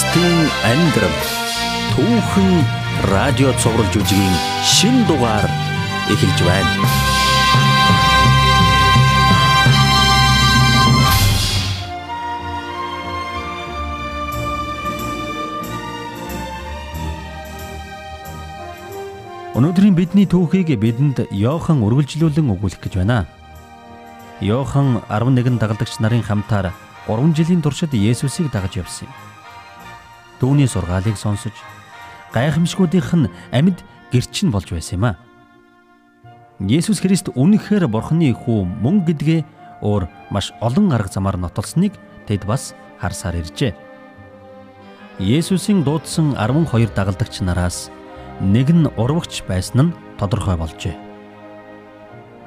Христийн амьдрал түүхэн радио цогцолж үжигийн шин дугаар эхэлж байна. Өнөөдрийн бидний түүхийг бидэнд Йохан үргэлжлүүлэн өгүүлэх гэж байна. Йохан 11 дагалдагч нарын хамтаар 3 жилийн туршид Есүсийг дагаж явсан юм. Түүний сургаалыг сонсож гайхамшгуудынх нь амьд гэрчин болж байсан юм а. Есүс Христ үнэхээр Бурхны хүү мөн гэдгээ өөр маш олон арга замаар нотолсныг тэд бас харсаар иржээ. Есүсийн дуудсан 12 дагалдагч нараас нэг нь урвагч байсан нь тодорхой болжээ.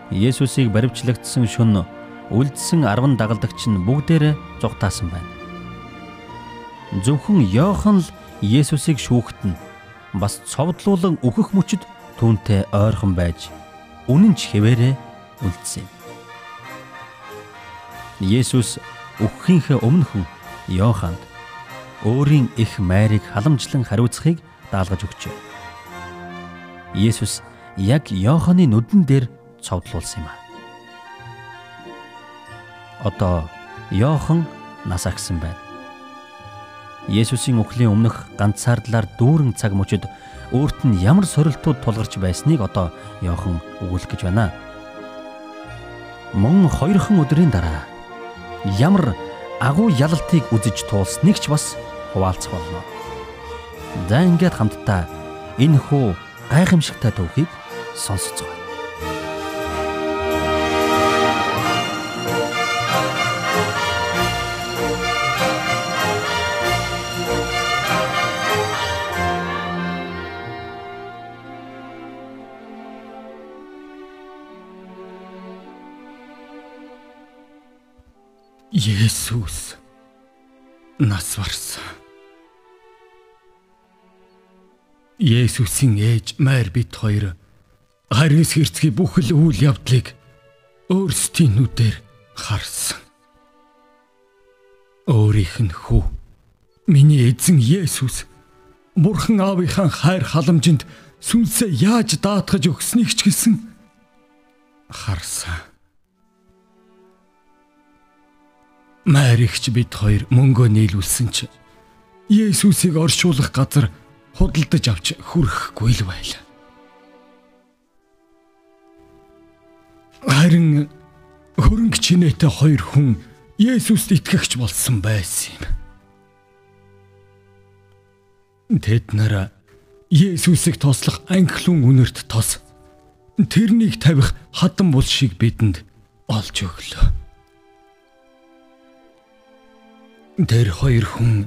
Есүсийг баривчлагдсан шөнө үлдсэн 10 дагалдагч нь бүгдээрээ зугатаасан байна. Зөвхөн Йохан л Есүсийг шүүхтэн бас цовдлуулан өөхөх мөчөд түүнтэй ойрхон байж үнэн ч хэвээрээ үлдсэн. Есүс өгөхийнхээ өмнөхөн Йоханд өөрийн их майрыг халамжлан хариуцахыг даалгаж өгчээ. Есүс яг Иоханы нүдэн дээр цовдлуулсан юм а. Одоо Иохан нас агсан байна. Есүсийн үхлийн өмнөх ганцаардлаар дүүрэн цаг мөчид өөрт нь ямар сорилтууд тулгарч байсныг одоо Иохан өгүүлэх гэж байна. Мөн хоёрхан өдрийн дараа ямар агуу ялалтыг үзэж туулсныг ч бас хуваалцах болно. За ингээд хамтдаа энэ хүү гайхамшигтай төвхийг сонсцгоо. Есүс нас барсан. Есүсийн ээж Майр бит хоёр Харис хэрцгий бүхэл үйл явдлыг өөрсдийн нүдээр харсан. Өөрийнх нь хүү миний эзэн Есүс Бурхан аавынхаа хайр халамжинд сүнсээ яаж даатгаж өгснийг ч гэсэн харсан. Маригч бид хоёр мөнгөө нийлүүлсэн ч Есүсийг оршуулах газар худалдаж авч хүрхгүй л байл. Харин хөрөнгө чинээтэй хоёр хүн Есүст итгэгч болсон байсан юм. Тэд нараа Есүсийг тослох анхлын үнэрт тос тэрнийг тавих хатан бул шиг бидэнд олж өглөө. Тэр хоёр хүн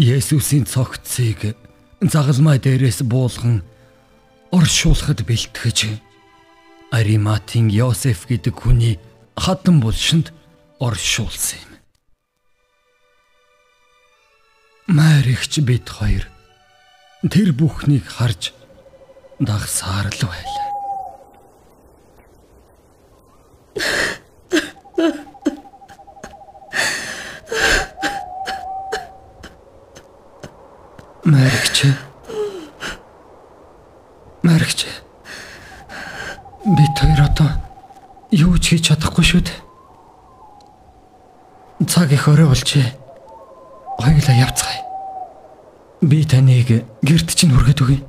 Есүсийн цогцыг загалмай дээрээс буулган оршуулахад бэлтгэж Ариматийн Йосеф гэдэг хүний хатан булшинд оршуулсан юм. Маригч бид хоёр тэр бүхнийг харж дагсаар л байлаа. Маригч. Маригч. Би тэр одоо юу ч хийж чадахгүй шүү дээ. Цаг их орой болжээ. Хоёулаа явцгаая. Би таныг гэрд чинь хүргээд өгье.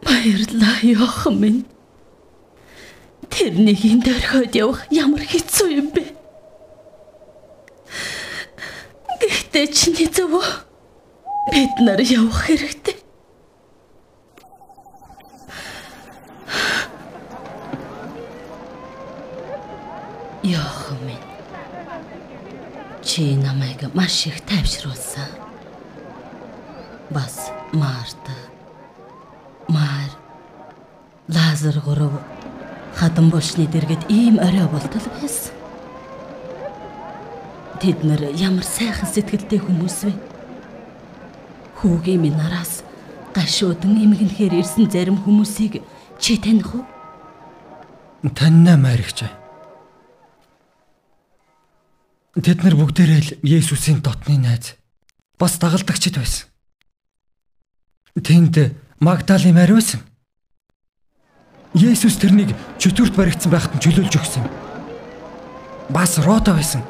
Баярлалаа яахан минь. Тэрнийг энд орхиод явах ямар хэцүү юм бэ? Гэхдээ чиний зөвөө Бид нар явах хэрэгтэй. Яах юм бэ? Чи намайг маш их тайвшруулсан. Бас Марта. Мар Лазар гурав хатан болсны дэргэд ийм орой болтол байсан. Тэд нар ямар сайхан сэтгэлтэй хүмүүс вэ? Хүүгийн минь нараас гашуудан эмгэнхээр ирсэн зарим хүмүүсийг чи таних уу? Таньнаа маригч. Тэд нар бүгдээрээ л Есүсийн дотны найз. бас дагалдагчд байсан. Тэнд Магдалийн Мари байсан. Есүс тэрнийг чөтгөрт баригдсан байхад нь чөлөөлж өгсөн. Бас Рота байсан.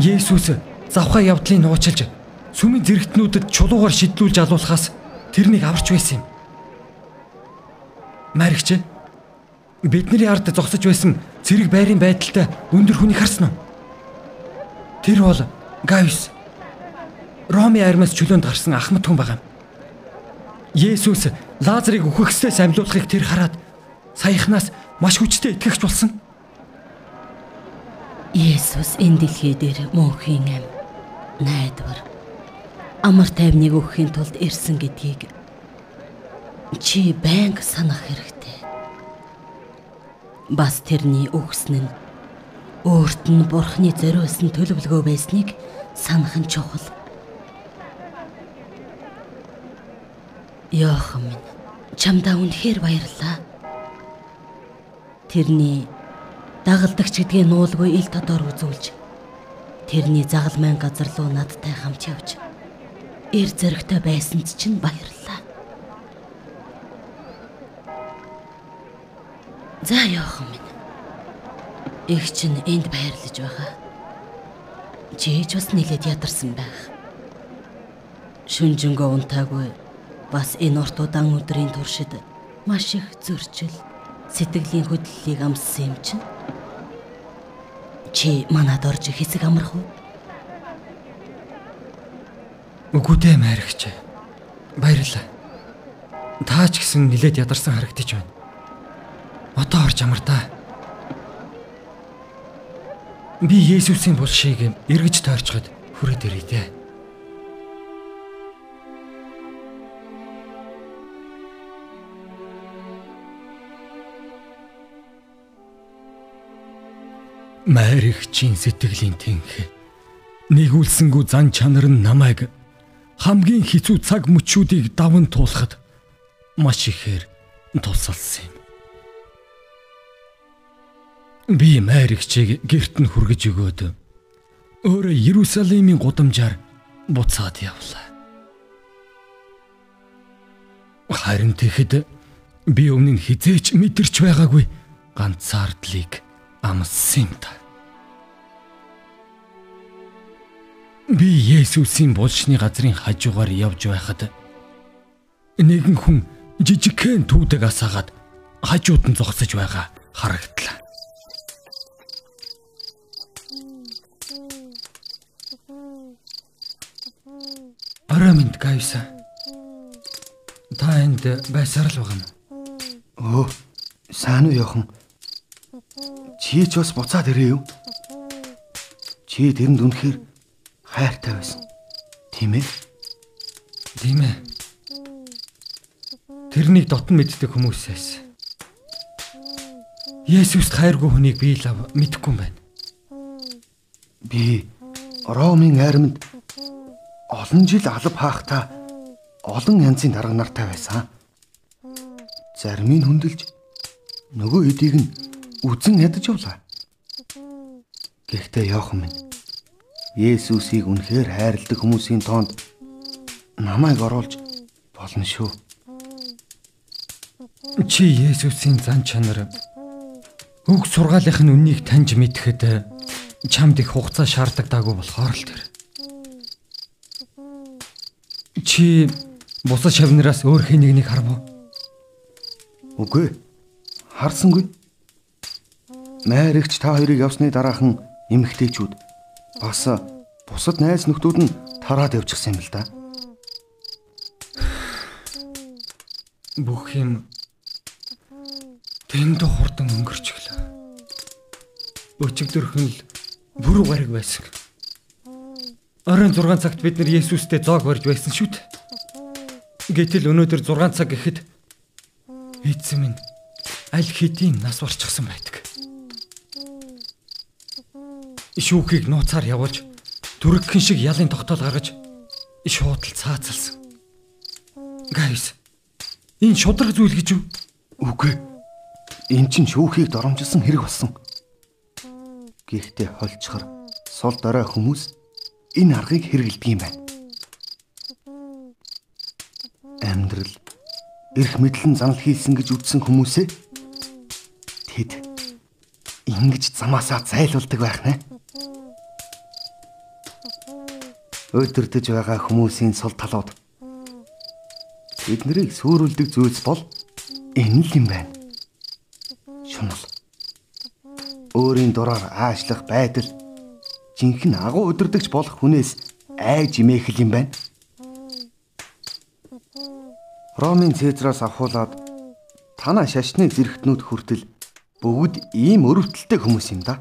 Есүс завхаа явдлыг нуучилж сүмийн зэрэгтнүүдэд чулуугаар шидлүүлж алуулахаас тэрнийг аварч байсан юм. Маригч бидний ард зогсож байсан цэрэг байрын байдалтай өндөр хүнийг харсан уу? Тэр бол Гайус. Роми армиас чөлөөнд гарсан ахмад хүн байгаа юм. Есүс Лазарыг үхэгсдээс амьлуулахыг тэр хараад саяхнаас маш хүчтэй итгэгч болсон. Есүс энэ дэлхий дээр мөнхийн ам найдвар амар тайвныг өгөхийн тулд ирсэн гэдгийг чи байнга санах хэрэгтэй. Бас тэрний өгсөн нь өөрт нь бурхны зориулсан төлөвлөгөө байсныг санах нь чухал. Яахан минь чамдаа үнэхээр баярлаа. Тэрний дагалдагч гэдгээ нуулгүй ил тодор үзүүлж тэрний загалмайн газар руу надтай хамт явж эр зөрөгтэй байсанд чинь баярлаа. За яахан минь. Их чинь энд баярлаж байгаа. Чиж бас нилээд ядарсан байх. Шүнжэнгөө унтаагүй бас энэ урт удаан өдрийн туршид маш их зөрчил сэтгэлийн хөдлөлийг амссан юм чинь. Чи манад орж хэсэг амрах уу? Үгүй дээ майрагч. Баярлалаа. Таа ч гэсэн нилээд ядарсан харагдаж байна. Одоо орж амар та. Би Есүсийн булшийг эргэж тойрчход хүрээд ирээ дээ. Майрагчийн сэтгэлийн тэнх нэгүүлсэнгүү зан чанар нь намайг хамгийн хэцүү цаг мөчүүдийг даван туулахад маш ихээр тусалсан юм. Би Маригчийг герт нь хүргэж өгөөд өөрөө Иерусалимийн гудамжаар буцаад явлаа. Харин тэгэхэд би өмнө нь хизээч мэдэрч байгаагүй ганцаардлыг амссан юм та. Би Есүсийн булшны газрын хажуугаар явж байхад нэгэн хүн жижигхэн түүдэг асаагаад хажууд нь зогсож байгаа харагдлаа. Орой минь гайса. Та энд байсаар л байгаа юм. Өө, сайн уу яхан? Чи ч бас буцаад ирээ юу? Чи тэрэнд үнэхээр хайртай байсан. Тийм ээ? Тийм ээ. Тэрнийг дотн мэддэг хүмүүс байсан. Есүст хайргүй хүнийг би л мэдэхгүй юм байна. Би Ромын айрамд олон жил алба хаахта олон янзын дарга нартай байсан. Зармыг хөндлөж нөгөө эдийг нь үзэн ядаж явлаа. Гэхдээ яах юм бэ? Есүсийг үнэхээр хайрладаг хүмүүсийн тоонд намайг оруулж болно шүү. Чи Есүсийн зан чанар өг сургаалынх нь үннийг таньж мэдхэд чамд их хугацаа шаардлагатаагүй болохоор л тэр. Чи бусад шавнараас өөр хэнийг нэг харав уу? Үгүй. Харсангүй. Найрагч та хоёрыг явсны дараахан эмэгтэйчүүд бас бусад найз нөхдүүд нь тараад явчихсан юм л да. Бүх юм тэнд хурдан өнгөрч гэлээ. Өчигдөрхөн л бүр гараг байсан. Оройн 6 цагт бид нар Есүстэй зоог барьж байсан шүү дээ. Гэтэл өнөөдөр 6 цаг гэхэд эзэн минь аль хэдийн нас барчихсан байдаг шүүхийг нууцаар явуулж дүргхэн шиг ялын тогтоол гаргаж шуудал цаацалсан. Гайс. Энэ шудраг зүйл гэж юу? Үгүй. Эн чин шүүхийг доромжилсан хэрэг болсон. Гэхдээ хольчхор сул дорой хүмүүс энэ аргыг хэрэгэлдэг юм байна. амьдрал эрх мэдлэн занал хийсэн гэж үзсэн хүмүүсээ тэд ингэж замаасаа зайлуулдаг байх нэ. Өдөрдөж байгаа хүмүүсийн сул талууд тэднийг сүрүүлдэг зүйлс бол энэ л юм байна. Шунал. Өөрийн дураар аашлах байдал жинхэнэ агуу өдөрдөгч болох хүнээс айж имээх юм байна. Ромын Цезараас авахуулаад танаа шашны зэрэгтнүүд хүртэл бүгд ийм өрөвдөлтэй хүмүүс юм да.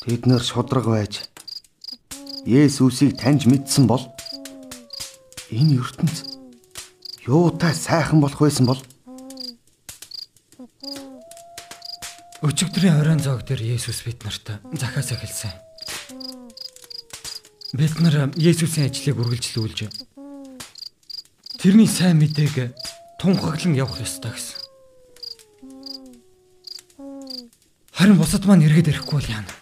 Тэд нэр шудраг байж Есүсийг таньж мэдсэн бол энэ ертөнц юутай сайхан болох байсан бол Өчигдрийн оройн зоог дээр Есүс бид нарт захаас эхэлсэн. Бид нар Есүсийн ажлыг үргэлжлүүлж тэрний сайн мэдээг тунхаглан явах ёстой гэсэн. Харин бусад маань эргээд ирэхгүй бол яана.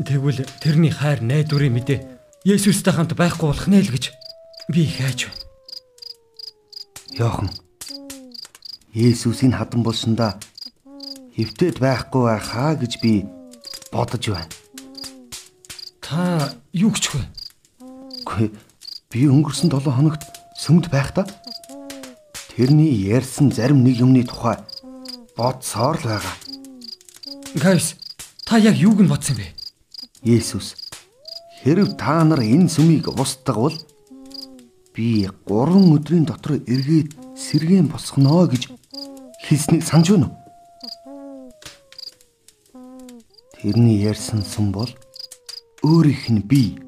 Тэгвэл тэрний хайр найдварын мэдээ Есүстэй хамт байхгүй болох нэ л гэж би их айж байна. Йохан Есүсийн хадан болсондоо хөвтөд байхгүй байхаа гэж би бодож байна. Та юу гэж вэ? Үгүй би өнгөрсөн 7 хоногт сүмд байхдаа тэрний ярьсан зарим нэг юмны тухай бодсоор л байгаа. Гайс, та яг юуг нь бодсон бэ? Есүс хэрв та нар энэ сүмийг устгавал би 3 өдрийн дотор эргээд сэргээн босгоно гэж хэлснийг санаж байна уу? Тэрний ярьсан сүм бол өөрийнх нь би.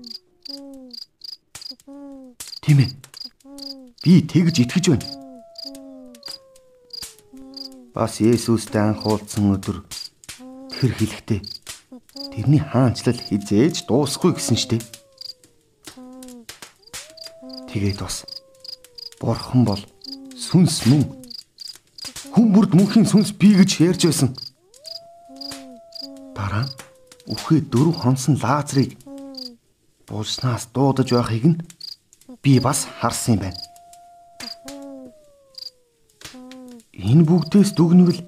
Тийм ээ. Би тэгж итгэж байна. Бас Есүстэй анх уулзсан өдөр тэр хэлэхдээ тэрний хаанчлал хизээж дуусахгүй гэсэн штеп. Тэгээд бас Бурхан бол сүнс мөн хүн бүрд мөнхийн сүнс бий гэж ярьж байсан. Дараа нь үхээ дөрөв хонсон Лазарыг булснаас дуудаж байхыг нь би бас харсан юм байна. Энэ бүгдээс дүгнвэл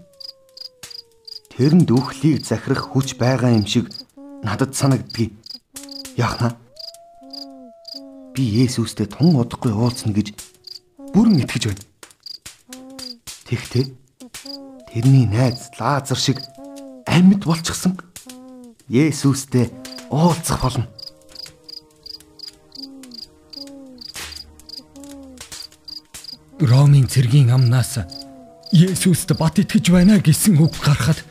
тэрэнд үхлийг захирах хүч байгаа юм шиг надад санагддгийг. Яхна. Би Есүстэй тун удахгүй уулзна гэж бүрэн итгэж байна. Тэгтээ тэрний найз Лазар шиг амьд болчихсон Есүстэй уулзах болно. Ромын цэргийн амнаас Есүст бат итгэж байна гэсэн үг гарахад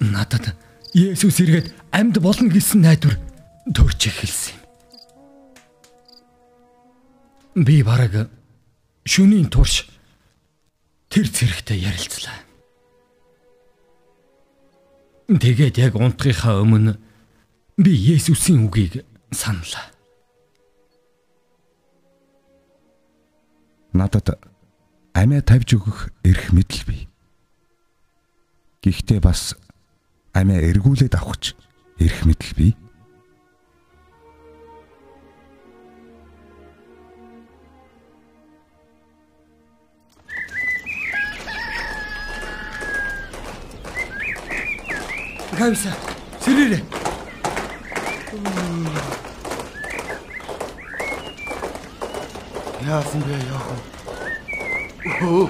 надад Есүс иргэд амьд болно гэсэн найдвар төрж эхэлсэн юм. Би бараг шөнийн турш тэр зэрэгтэй ярилцлаа. Тэгээд яг унтахынхаа өмнө би Есүсийн үгийг саналаа. Надад амиа тавьж өгөх эрх мэдэл бий. Гэхдээ бас амиа эргүүлээд авахч эрх мэдэл бий. Гайса, сэрээрээ. Яасан бэ яахан? Өө.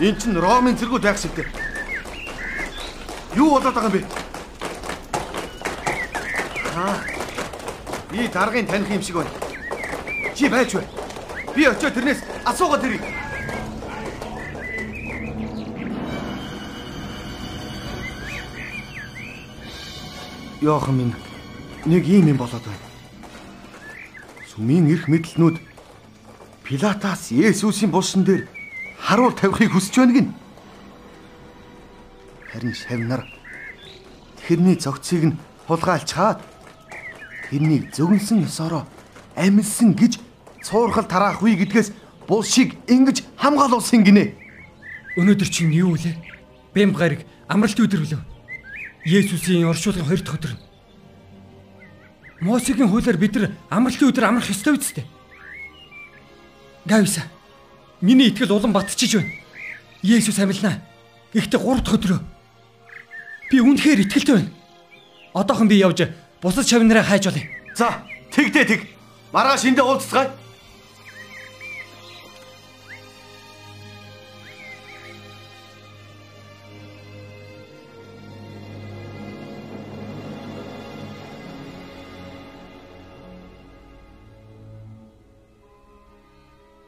Энд чинь Ромын цэргүүд байх шиг дээ. Юу болоод байгаа юм бэ? Аа. Би даргын таних юм шиг байна. Чи байж вэ? Би очиод тэрнээс асуугаад ирье. Яахан минь нэг юм юм болоод байна. Сүмийн эрх мэдлнүүд Пилатаас Есүсийн булсан дээр харуул тавихыг хүсэж байна гин. Харин шавнар тэрний зөгцийг нь хулгайлчаад тэрнийг зөгнсөн ёсороо амилсан гэж цуурхал тараах үе гэдгээс булшиг ингэж хамгаалуулсан гинэ. Өнөөдөр чинь юу вэ? Бэм гариг амралт өдөр билүү? Есүсийн оршуулгын хоёр дахь өдөр. Мосегийн хуулиар бид нар амралтын өдөр амрах ёстой үсттэй. Гайвса. Миний итгэл улам батчихж байна. Есүс амилнаа. Гэхдээ 3 дахь өдрөө би үнэхээр итгэлтэй байна. Одоохон би явж бусад шавнараа хайж олъё. За, тэгдэ тэг. Маргааш эндээ уулзцгаая.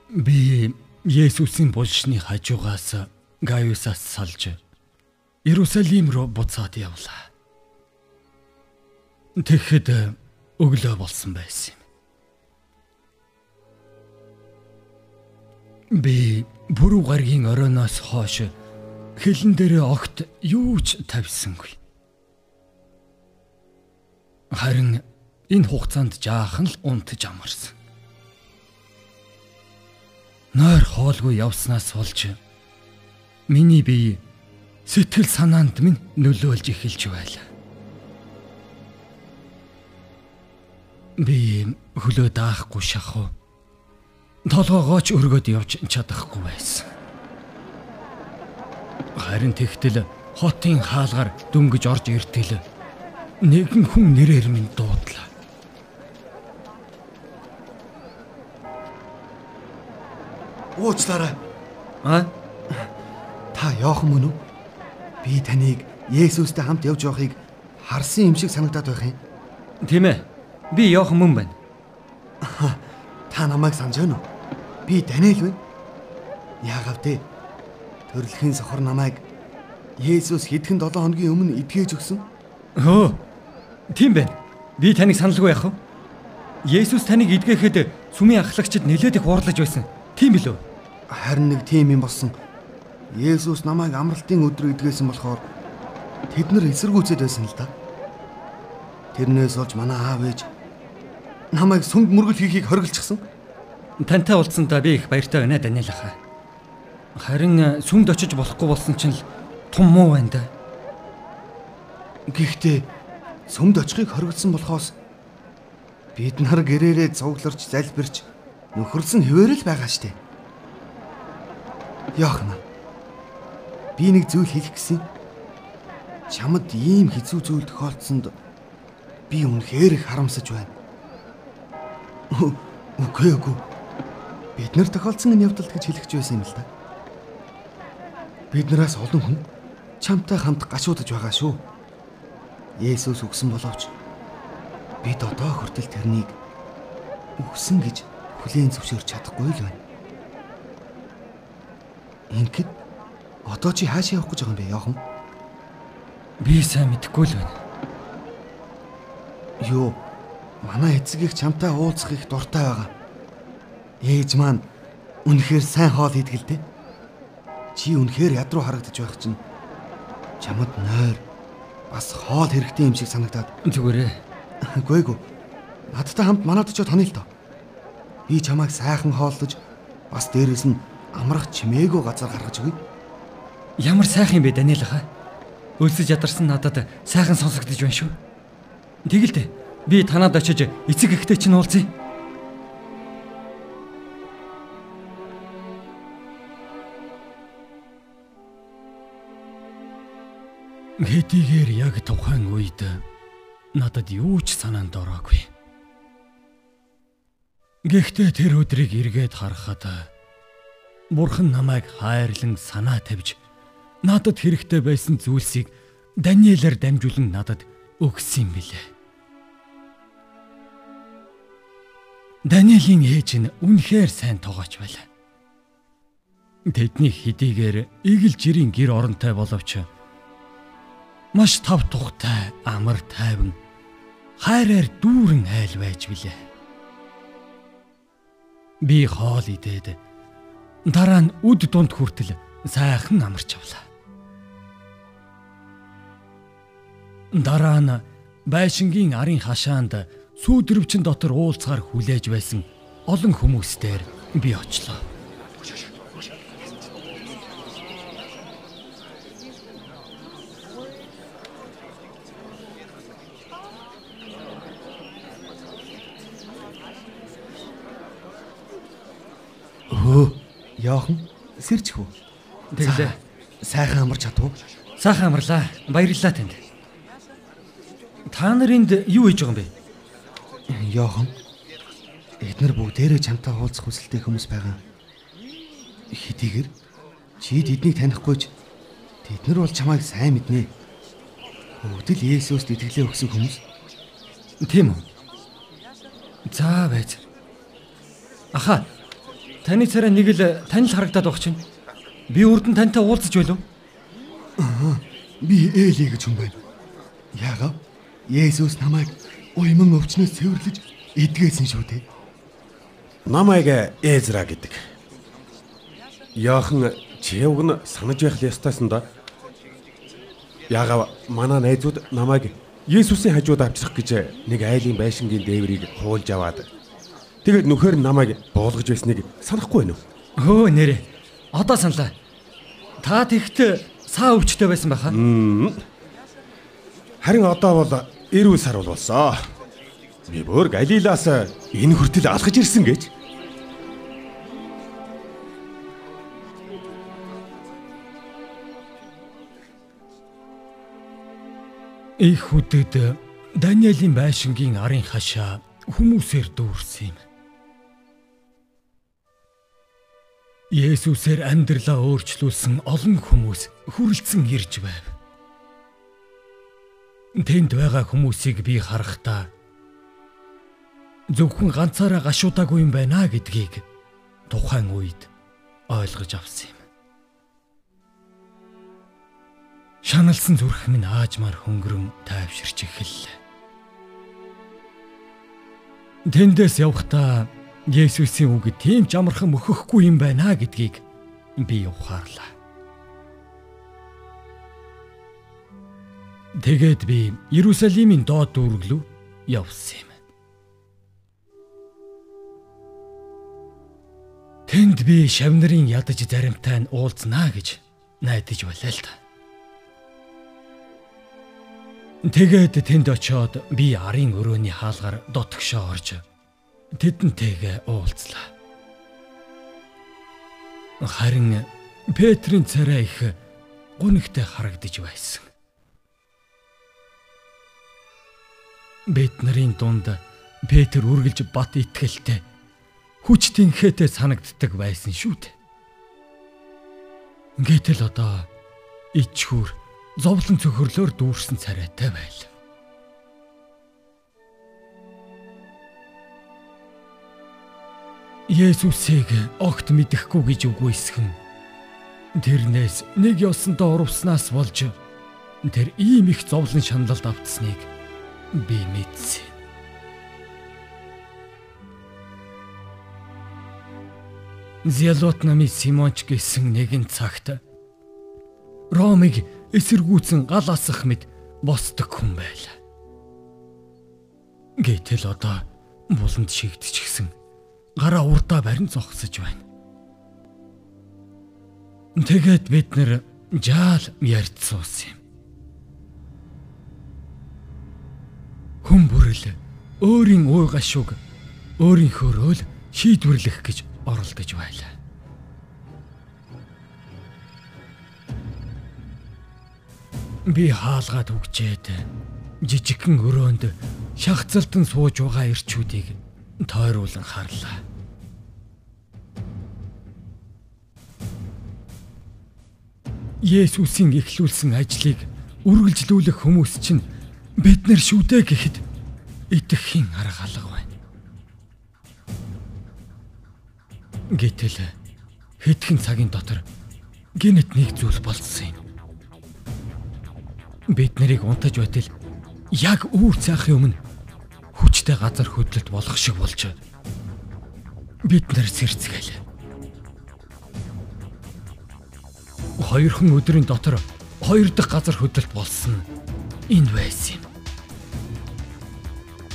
Би Есүсийн булшны хажуугаас Гаюсаас салж Иерусалим руу буцаад явлаа. Тэгэхэд өглөө болсон байсан юм. Би бүрүү гаргийн оройноос хойш хилэн дээрээ огт юу ч тавьсангүй. Харин энэ хугацаанд жаахан л унтж амарсан. Нойр хоолгүй явснаас болж миний бие сэтгэл санаанд минь нөлөөлж эхэлж байлаа. Би хөлөө даахгүй шахав. Толгоогооч өргөд явж чадахгүй байсан. Харин тэгтэл хотын хаалгаар дөнгөж орж иртэл нэгэн хүн нэрээр минь дуудлаа. Уучлаарай. А? Та Йохан мөн үү? Би таныг Есүстэй хамт явж явахыг харсан юм шиг санагдаад байх юм. Тийм ээ. Би Йохан мөн байна. Та намайг санаж байна уу? Би Даниэл байна. Яагав те? Төрөлхийн сохор намайг Есүс хэдхэн 7 хоногийн өмнө эдгэж өгсөн. Хөө. Тийм байна. Би таныг саналгүй яах вэ? Есүс таныг эдгэхэд сүмийн ахлагчид нэлээд их уурлаж байсан. Тийм билүү? Харин нэг тийм юм болсон. Есүс намайг амралтын өдрөө идгээсэн болохоор тэд нар эсэргүүцээд байсан л да. Тэрнээс олж манай аав ээж намайг сүмд мөргөл хийхийг хориглочихсон. Тантай уулзсандаа би их баяртай байна Даниэл ахаа. Харин сүмд очиж болохгүй болсон чинь л том муу байна да. Гэхдээ сүмд очихыг хориглосон болохоос бид нар гэрээрээ цугларч залбирч нөхөрлсөн хിവэрэл байгаа штэ. Яахна. Би нэг зүйл хэлэх гэсэн. Чамд ийм хэцүү зүйл тохиолдсонд би үнэхээр их харамсаж байна. Үгүй үгүй. Бид нар тохиолдсон энэ явдалд гэж хэлэх байсан юм л да. Биднээс олон хүн чамтай хамт гашуудж байгаа шүү. Есүс өгсөн боловч бид одоо хүртэл тэрнийг өгсөн гэж хүлээн зөвшөөрч чадахгүй л байна. Ингээд одоо чи хаашаа явах гэж байгаа юм бэ, Яхан? Би сайн мэдэхгүй л байна. Юу, манай эцэг их чамтай уулзах их дуртай байгаа. Ээж маань үнэхээр сайн хоол идгэлтэй. Чи үнэхээр ядруу харагдаж байх чинь чамд нойр бас хоол хэрэгтэй юм шиг санагдаад Зүгээрээ. Ээ. Надтай хамт манад очиод тонё л доо. Би чамайг сайхан хооллож бас дээрэс нь амрах чимээгөө газар гаргаж өгье. Ямар сайхан юм бэ Даниэл хаа. Өлсөж ядарсан надад сайхан сонсогдож байна шүү. Тэгэлдэ би танад очиж эцэг ихтэй чинь уулзъя. Хэдийгээр яг тухайн үед надад юу ч санаанд ороогүй. Гэхдээ тэр өдрийг эргээд харахад Бурхан намайг хайрлан санаа тавьж надад хэрэгтэй байсан зүйлсийг Даниэлээр дамжуулан надад өгсөн юм билээ. Даниэлийн ээж нь үнэхээр сайн тоогооч байлаа. Тэдний хэдийгээр игэл жирийн гэр оронтой боловч маш тав тухтай амар тайван хайраар дүүрэн айл байж билээ. Би хоол идээд дараа нь үд дунд хүртэл сайхан амарч авлаа. Дараа нь байшингийн арын хашаанд сүүдэрвчин дотор уулзгаар хүлээж байсан олон хүмүүстээр би очлоо. Өө, яахан сэрчих үү? Тэглээ. Сайхан амарч чадв уу? Сайхан амарлаа. Баярлалаа танд. Та наринд юу хийж байгаа юм бэ? Йохан. Эднэр бүгдээрээ чамтай хуулзах хүсэлтэй хүмүүс байгаа. Хэдийгээр чи тэднийг танихгүйч тэднэр бол чамайг сайн мэднэ. Бүгд л Есүст итгэлээ өгсөн хүмүүс. Тийм үү? За байж. Аха. Таны царай нэг л танил харагдаад байгаа чинь. Би нь тантай уулзаж байлуу? Би Эли гэж хүн байна. Яагаад? Есүс намайг уйман өвчнөөс цэвэрлэж эдгээсэн шүү дээ. Намайг Эзра гэдэг. Яахан чи уг нь санаж байх ёстойсон да. Яагаад манай найзууд намайг Есүсийн хажууд авчрах гэж нэг айлын байшингийн дээврийг хуулж аваад тэгээд нөхөр намайг буулгаж байсныг санахгүй байна уу? Хөө нэрэ. Одоо саналаа. Та тэгт саа өвчтэй байсан байхаа. Харин одоо бол эрүүл сар бол болсон. Би бүр Галилаас энэ хүртэл алхаж ирсэн гэж. Их хүдэд Даниэлийн байшингийн арын хашаа хүмүүсээр дүүрсэн юм. Есүсээр амьдралаа өөрчлүүлсэн олон хүмүүс хүрэлцэн ирж байв. Тэнд байгаа хүмүүсийг би харахдаа зөвхөн ганцаараа гашуудаагүй юм байна гэдгийг тухайн үед ойлгож авсан юм. Шаналсан зүрх минь аажмаар хөнгөрөн тайвширч эхэллээ. Тэндээс явхдаа Есүсийн үг тийм ч амархан мөхөхгүй юм байна гэдгийг би ухаарлаа. Тэгээд би Иерусалимийн доод дүүрэг рүү явсан юм. Тэнд би шавнарын ядаж заримтай нь уулзнаа гэж найдаж байлаа л да. Тэгээд тэнд очиод би арын өрөөний хаалгаар дотгошоо орж тэдэнтэйгээ уулзлаа. Харин Петрийн царай их гунигтай харагдаж байсан. Бид нарын дунд Петр үргэлж бат итгэлтэй хүчтийн хэтэ санагддаг байсан шүү дээ. Гэтэл одоо ичхүр зовлон цөхрлөөр дүүрсэн царайтай байл. Есүсийг огт мэдэхгүй гэж үгүйсгэн. Тэрнээс нэг ёсонтой урвснаас болж тэр ийм их зовлон шаналлд автсныг би мэдсэн. Зелот намын Симонч гэсэн нэгэн цагт Ромыг эсэргүүцэн гал асах мэд босдог хүн байлаа. Гэтэл одоо буланд шигдчихсэн гараа урдаа барин зогсож байна. Тэгээд бид нэр жаал ярьж суусан юм. Хүн бүрэл өөрийн ууй гашууг өөрийнхөөрөө л шийдвэрлэх гэж оролдож байлаа. Би хаалгаад үгчээд жижигхэн өрөөнд шахацалтан сууж байгаа ирчүүдийг тойруулан харлаа. Есүсийн эхлүүлсэн ажлыг үргэлжлүүлэх хүмүүс чинь бид нар шүдэ гэхэд итгэхийн арга алга байна. Гэтэл хэдхэн цагийн дотор гинэт нэг зүйл болцсон юм бид нарыг унтаж байтал яг үүр цаахын өмнө хүчтэй газар хөдлөлт болох шиг болж бид нар сэрцгээл. Хоёрхан өдрийн дотор хоёр дахь газар хөдлөлт болсон энд байсан юм.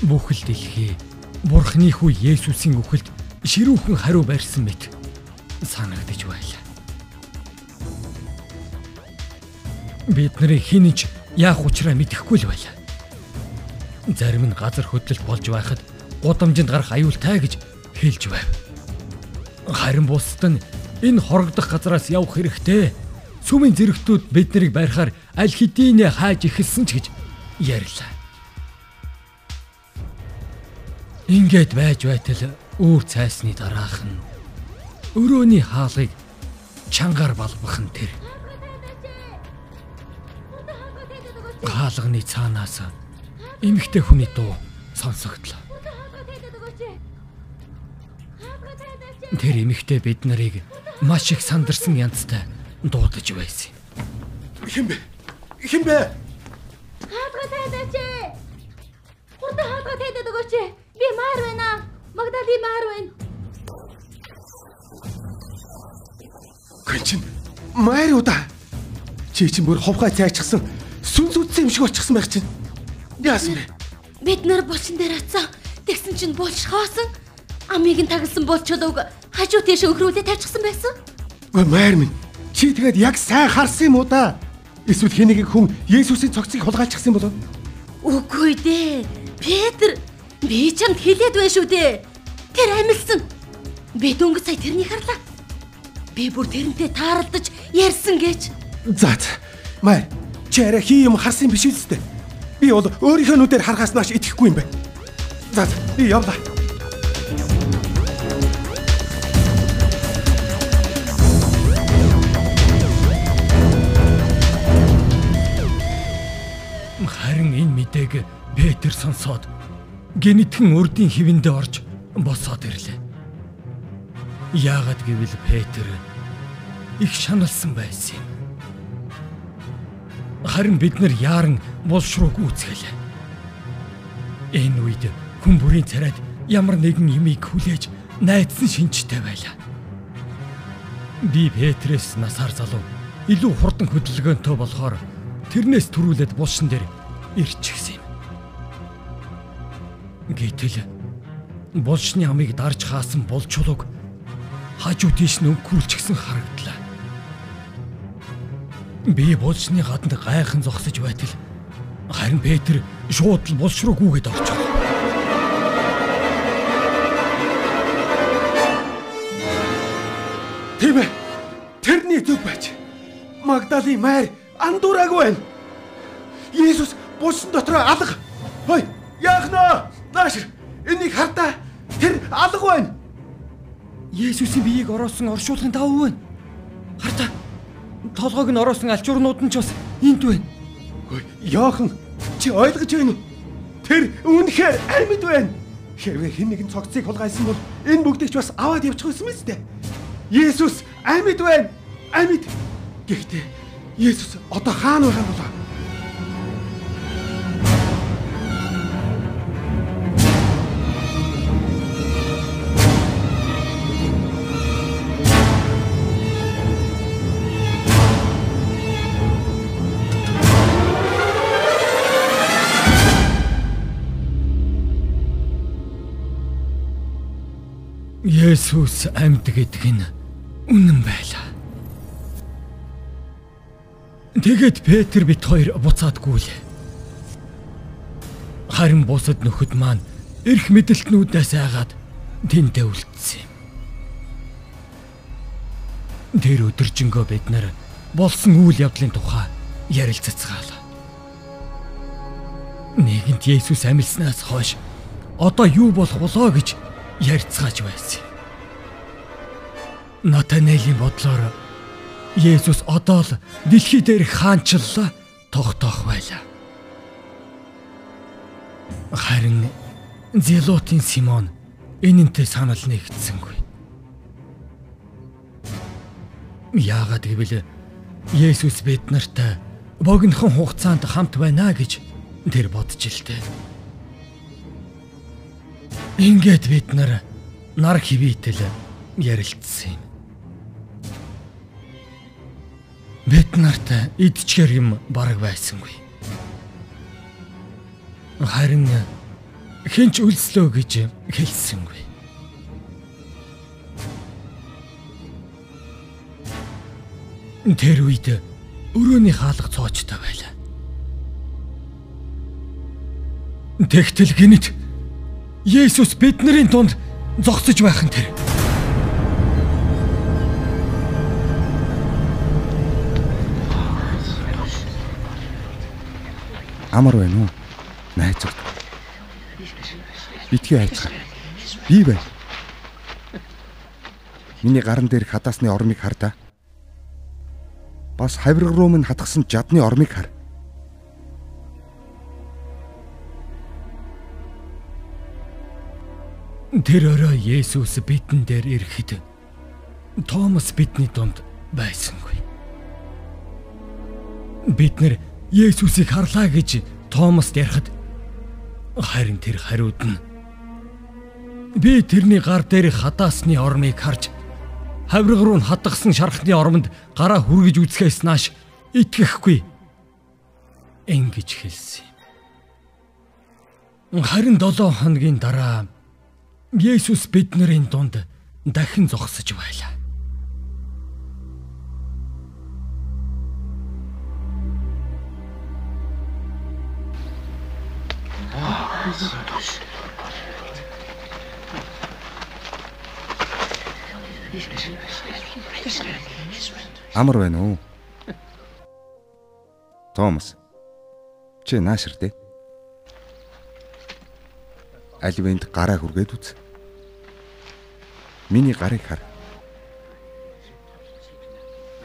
Бүхэл дэлхий Бурхны хүү Есүсийн үхэлд ширүүхэн хариу барьсан мэт санагдаж байлаа. Бидний хинэж яах учраа мэдэхгүй л байлаа. Зарим нь газар хөдлөлт болж байхад гудамжинд гарах аюултай гэж хэлж байв. Харин бусд нь Энэ хорогдох газараас явах хэрэгтэй. Сүмийн зэрэгтүүд бид нарыг барихаар аль хэдийнэ хааж ихэлсэн ч гэж ярьлаа. Ингээд байж байтал үүр цайсны дараах нь өрөөний хаалгыг чангаар балбах нь тэр. Хаалганы цаанаас эмэгтэй хүний дуу сонсогдлоо. Тэр эмэгтэй бид нарыг маш их сандарсан янзтай дуудаж байсан юм. Хинбэ? Хинбэ? Хаалга тайдаач. Хурдан хаалга тайдаад өгөөч. Би маар байна. Магдали маар байна. Гүн чин майр удаа. Чи чинь бүр ховхай цайчихсан. Сүнс үдсэн юм шиг болчихсон байх чинь. Яасан бэ? Бид нар булчин дээр атсан. Тэгсэн чинь булч хоосон. Амийг нь тагласан булчулууг хажуу тийш өхрүүлээ тавьчихсан байсан. Ой майр минь. Чи тэгээд яг сайн харсан юм уу да? Эсвэл хэнийг хүн Есүсийн цогцыг хулгайлчихсан болов? Үгүй дээ. Петр би чамд хэлээд байна шүү дээ. Тэр амилсан. Би дөнгөж сая тэрнийг харлаа. Би бүр тэрнтэй тааралдаж ярьсан гэж. За за. Майр. Чи арай хий юм харсан биш үстэ. Би бол өөрийнхөө нүдээр харахаас нааш итгэхгүй юм байна. За за. Би явлаа. Харин энэ мэдээг Петр сонсоод гинэтхэн урдийн хивэндээ орж босоод ирлээ. Яагаад гэвэл Петр их шаналсан байсан юм. Харин бид нар яаран болшрууг үүсгэлээ. Энэ үед хүн бүрийн царайд ямар нэгэн юмыг хүлээж найдсан шинжтэй байлаа. Би Петрээс насаар залуу илүү хурдан хөдөлгөөнтэй болохоор тэрнээс төрүүлээд булшин дээр ирчихсэн. Гэтэл булшны амыг дарж хаасан булчулуг хажуу тийш нөнгөрүүлчихсэн харагдлаа. Би булшны гаданд гайхан зогсож байтал харин Петр шууд л булш руу гүгээд орчихов. Тийм ээ. Тэрний зүг байж. Магдали майр андуураагүй байна. Есүс булсан дотроо алга. Хой, яахнаа? Нааш энийг хардаа. Тэр алга байна. Есүсийн биеийг ороосон оршуулгын давуу байна. Хартаа. Толгойг нь ороосон алчуурнууд нь ч бас энд байна. Йохан чи ойлгож байна уу? Тэр үнэхээр амьд байна. Хэрвээ хэн нэгэн цогцыг хулгайсан бол энэ бүгдийг ч бас аваад явчих байсан мэт дээ. Есүс амьд байна. Амьд. Гэхдээ Есүс одоо хаана байгаа юм Есүс амьд гэдэг нь үнэн байлаа. Тэгээд Петр бит хоёр буцаадгүй л. Харин бусад нөхөд маань эрх мэдэлтнүүдээс айгаад тэндээ үлдсэн юм. Тэр өдөржингөө бид нар болсон үйл явдлын тухай ярилцацгаалаа. Нэгэнт Есүс амилснаас хойш одоо юу болох болоо гэж ярьцгааж байсан. Натанелийн бодлоор Есүс одоо л дэлхий дээр хаанчлалаа тогтоох байлаа. Харин Зелотын Симон энэнтэй санал нэгдсэнгүй. Яагаад гэвэл Есүс бид нартай богинохон хугацаанд хамт байна гэж тэр бодож л дээ. Ингээд бид нар нар хивээтэл ярилцсан юм. Бид нарт идчихэр юм бараг байсангүй. Харин хинч үлслөө гэж хэлсэнгүй. Тэр үед өрөөний хаалга цоочтой байлаа. Тэгтэл гинэт Есүс бидний дунд зогсож байх нь тэр. Амар байна уу? Найзууд. Битгий хайцгаа. Би байна. Миний гаран дээр хадаасны ормыг хар та. Бас хавирга руу минь хатгсан жадны ормыг хар. Тэр өрөө Есүс бидэн дээр ирэхэд Томас бидний дунд байсангүй. Бид нэр Есүсийг харлаа гэж Томаст ярихад харин тэр хариуд нь би тэрний гар дээр хадаасны ормыг харж хавирга руу хатгсан шархны ормонд гараа хүргэж үзэхээс нааш итгэхгүй ингэж хэлсэн юм. Харин 7 хоногийн дараа Есүс бидний дунд дахин зогсож байлаа. Амар байна уу? Томас. Чи наашир дээ. Альвэнд гараа хүргээд үз. Миний гарыг хар.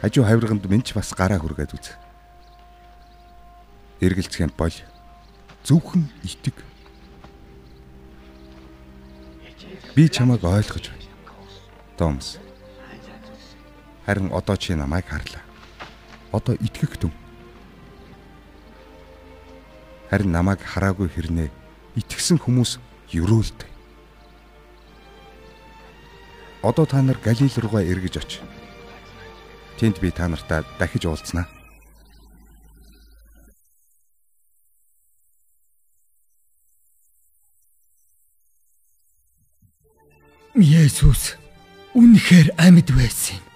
Хажуу хавирганд минь ч бас гараа хүргээд үз. Эргэлцгэн бол зөвхөн итэг. Би чамайг ойлгож байна. Томс. Харин одоо чи намайг харлаа. Одоо итгэх түн. Харин намайг хараагүй хэрнээ итгэсэн хүмүүс юрөөлтэй. Одоо та нар Галил руугаа эргэж оч. Тэнд би та нартай дахиж уулзнаа. Есүс үнэхээр амьд байсан юм.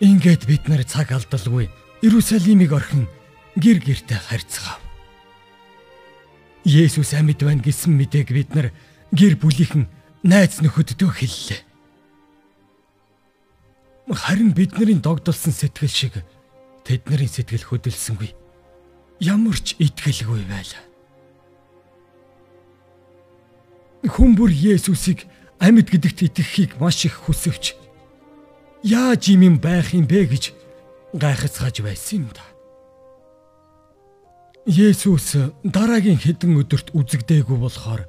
Ингээд бид нар цаг алдалгүй Иерусалимыг орхин гэр гертэ харьцгаав. Есүс амьд байна гэсэн мэдээг бид нар гэр бүлийнхэн найз нөхөддөө хэллээ. Харин бидний догдолсон сэтгэл шиг тэдний сэтгэл хөдөлсөнгүй. Ямар ч итгэлгүй байлаа. Хүн бүр Есүсийг амьд гэдэгт итгэхийг маш их хүсвч яаж юм байх юм бэ гэж гайхацгааж байсан юм да. Есүс дараагийн хэдэн өдөрт үзэгдээгүй болохоор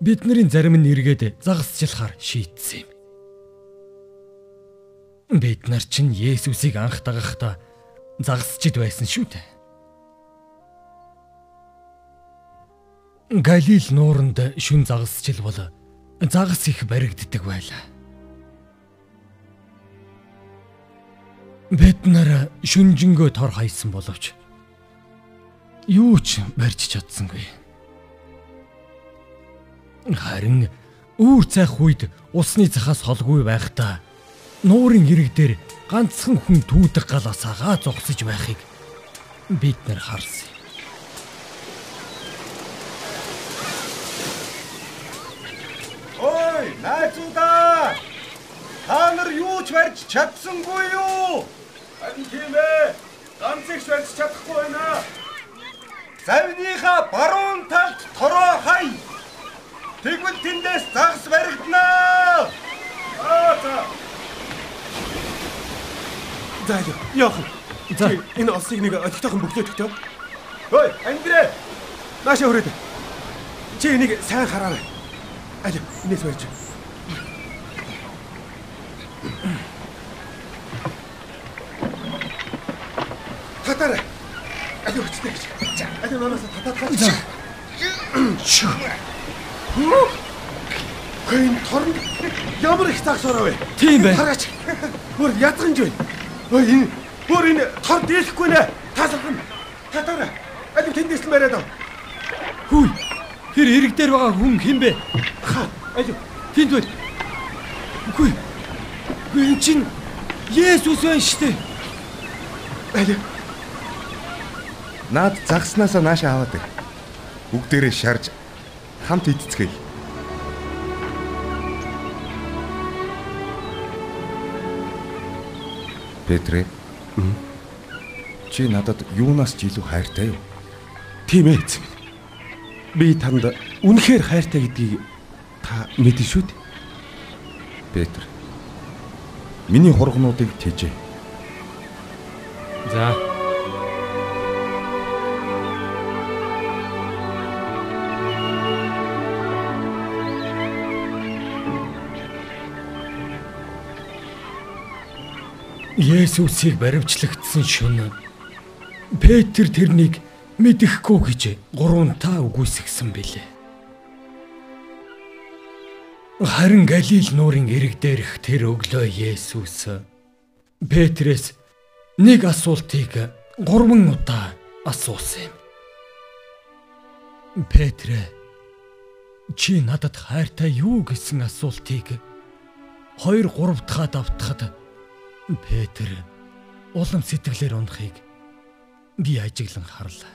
бидний зарим нь эргээд загасчлахаар шийтсэн юм. Бид нар чинь Есүсийг анх дагахдаа загасчид байсан шүү дээ. Галил нууранд шүн загасчил бол загас их баригддаг байлаа. Бид нар шүнжэнгөө тор хайсан боловч юу ч барьж чадсангүй. Харин үүр цайх үед усны цахаас холгүй байхдаа нуурын ирэг дээр ганцхан хүн түүдэг галаас агаа зогсож байхыг бид нар харсан. Ой, найзуудаа! Та нар юу ч барьж чадсангүй юу? Харин тийм ээ. Ганц их барьж чадахгүй байна. Завныхаа баруун талд тороо хай. Тэгвэл тэндээс загас баригдана. Аа за. За яах вэ? За энэ олсыг нэг олигтойхон бөглөөд өгтөө. Хөөе, Андрэ. Нааша хүрээд. Чи энийг сайн хараарай. Аль энэс барьж. Татараа. Аль өгчтэй гэж. За, аль нанаас татаад гал. Шүү. Хэн торн ямар их загсараа вэ? Тийм бай. Хараач. Хөр ядганж байна. Ой энэ хөр энэ тор дээхгүй нэ. Таасалхан. Татараа. Аль тэндээс л ав. Хүй. Тэр ирэг дээр байгаа хүн хэн бэ? Ха. Аль Тэнд бай. Үгүй. Үгүй эн чинь Есүс байна дээ. аль Наад загснасаа наашаа аваад. Бүгдээрээ шарж хамт идцгээе. Петрэ. Чи надад юунаас ч илүү хайртай юу? Тийм ээ эзэн. Би танд үнэхээр хайртай гэдгийг та мэдэн шүү дээ. Петр. Миний хургнуудыг тэжээ. За. Есүсийг баривчлагдсан шөнө Петр тэрнийг мэдэхгүй гэж гуравтаа үгүйсгсэн билээ. Харин Галил нуурын эрэг дээрх тэр өглөө Есүс Петрээс нэг асуултыг гурван удаа асуусан юм. Петр чи надад хайртай юу гэсэн асуултыг 2 3 дахь давтахад Петр улам сэтгэлээр унахыг би ажиглан харлаа.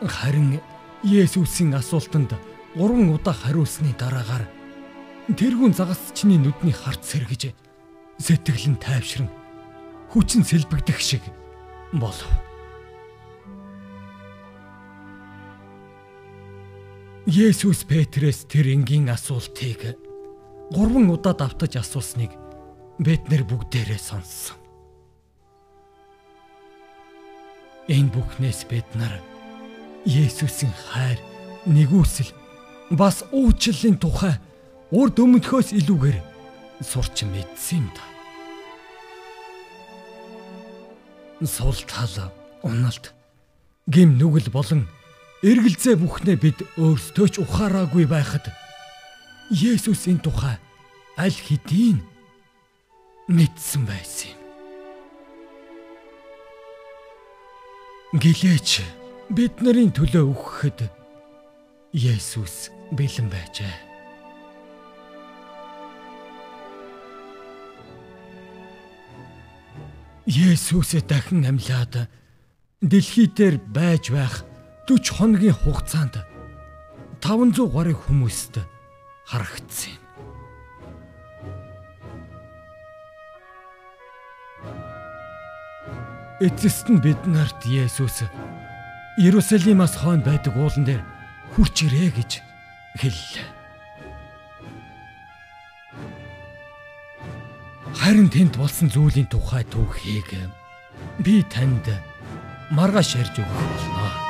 Харин Есүсийн асуултанд гурван удаа хариулсны дараагаар тэрүүн загасчны нүдний харц сэргэж сэтгэл нь тайвшран хүчин сэлбэгдэх шиг болов. Есүс Петрээс тэр энгийн асуултыг гурван удаа давтаж асуусныг бид нэр бүгдээрээ сонссон. Энэ бүхнээс бид нар Есүсийн хайр, нэгүсэл бас уучлалын тухай урд өмнөхөөс илүүгээр сурч мэдсэн юм да. Сул тал, уналт, гим нүгэл болон эргэлзээ бүхнээ бид өөрсдөө ч ухаараагүй байхад Есүсийн тухай аль хэдийн мэдсэн байсан юм. Гэлээч бид нарын төлөө өгөхөд Есүс бэлэн байжээ. Есүсээ дахин амьлаад дэлхий дээр байж байх 40 хоногийн хугацаанд 500 гаруй хүмүүст харагдсан юм. Эцэст нь бид нарт Есүс Иерусалимаас хойно байдаг уулан дээр хурч ирээ гэж хэллээ. Харин тэнд болсон зүйлийн тухай түүхийг би танд маргааш ярьж өгөх болно.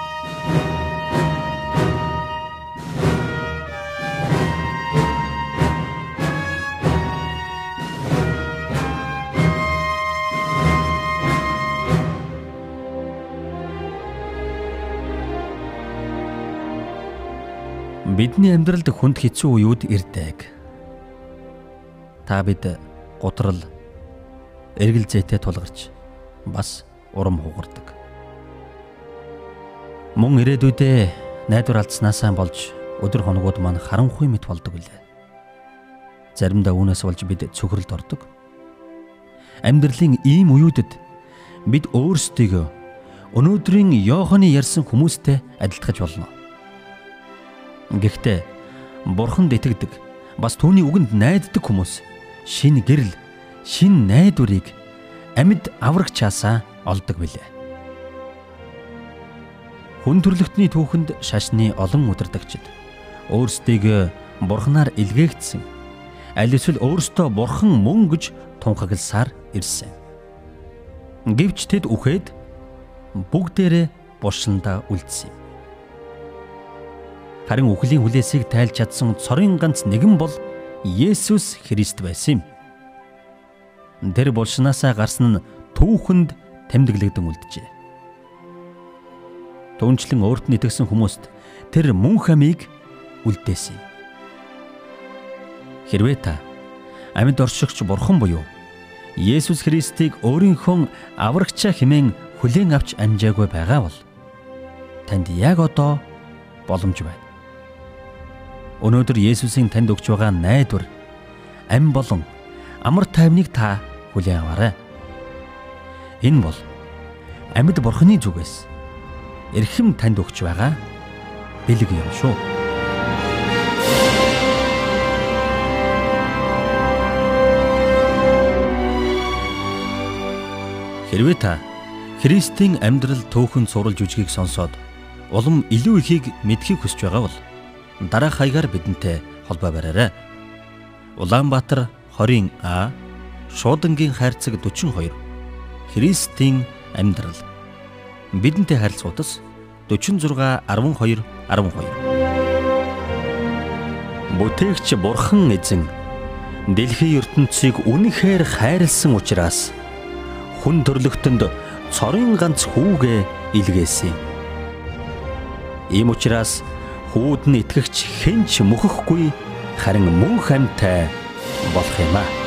Бидний амьдралд хүнд хэцүү үеуд ирдэг. Та бид гутрал эргэл зүйтэй тулгарч бас урам хугардаг. Мөн ирээдүйдээ найдвар алдснаасаа болж өдөр хоногуд маань харанхуй мэт болдог билээ. Заримдаа үүнээс болж бид цөхрөлд ордог. Амьдралын ийм үеүүдэд бид өөрсдийгөө өнөөдрийн Йоханы ярьсан хүмүүстэй адилтгаж болно. Гэхдээ бурханд итгэдэг бас түүний үгэнд найддаг хүмүүс шин гэрэл, шин найдварыг амьд аврагчаасаа олдог билээ. Хүн төрлөختний түүхэнд шашны олон удирдагчид өөрсдийг бурхнаар илгээгдсэн аль эсвэл өөртөө бурхан мөн гэж тунхагласаар ирсэн. Гэвч тэд үхээд бүгдээрээ буршиндаа үлдсэн юм. Харин үхлийн хүлээсийг тайлж чадсан цорын ганц нэгэн бол Есүс Христ байсан юм. Тэр булшнаасаа гарсан нь түүхэнд тэмдэглэгдэн үлджээ. Түүнчлэн өөрт нь итгэсэн хүмүүст тэр мөн хамийг үлдээсэн юм. Хэрвээ та амьд оршигч бурхан буюу Есүс Христийг өөрийнхөө аврагчаа хэмээн хүлээн авч амжаагүй байгаа бол танд яг одоо боломж байна. Өнөөдөр Есүсийн танд өгч байгаа найдвар ам болон амар тайвныг та хүлээн аваарай. Энэ бол амьд бурхны зүгээс эрхэм танд өгч байгаа бэлэг юм шүү. Хэрвээ та Христийн амьдрал төөхөн суралж үжгийг сонсоод улам илүү ихийг мэдхийг хүсэж байгаа бол дараах хаягаар бидэнтэй холбоо бараарай. Улаанбаатар 20 А Шуудангийн хайрцаг 42 Христийн амьдрал бидэнтэй харилцагуудас 46 12 12 Бүтээгч Бурхан эзэн дэлхийн ертөнцийг үнэхээр хайрлсан учраас хүн төрлөختөнд цорын ганц хүүгээ илгээсэн. Ийм учраас хүүд нь итгэгч хэн ч мөхөхгүй харин мөн хамтай болох юм аа.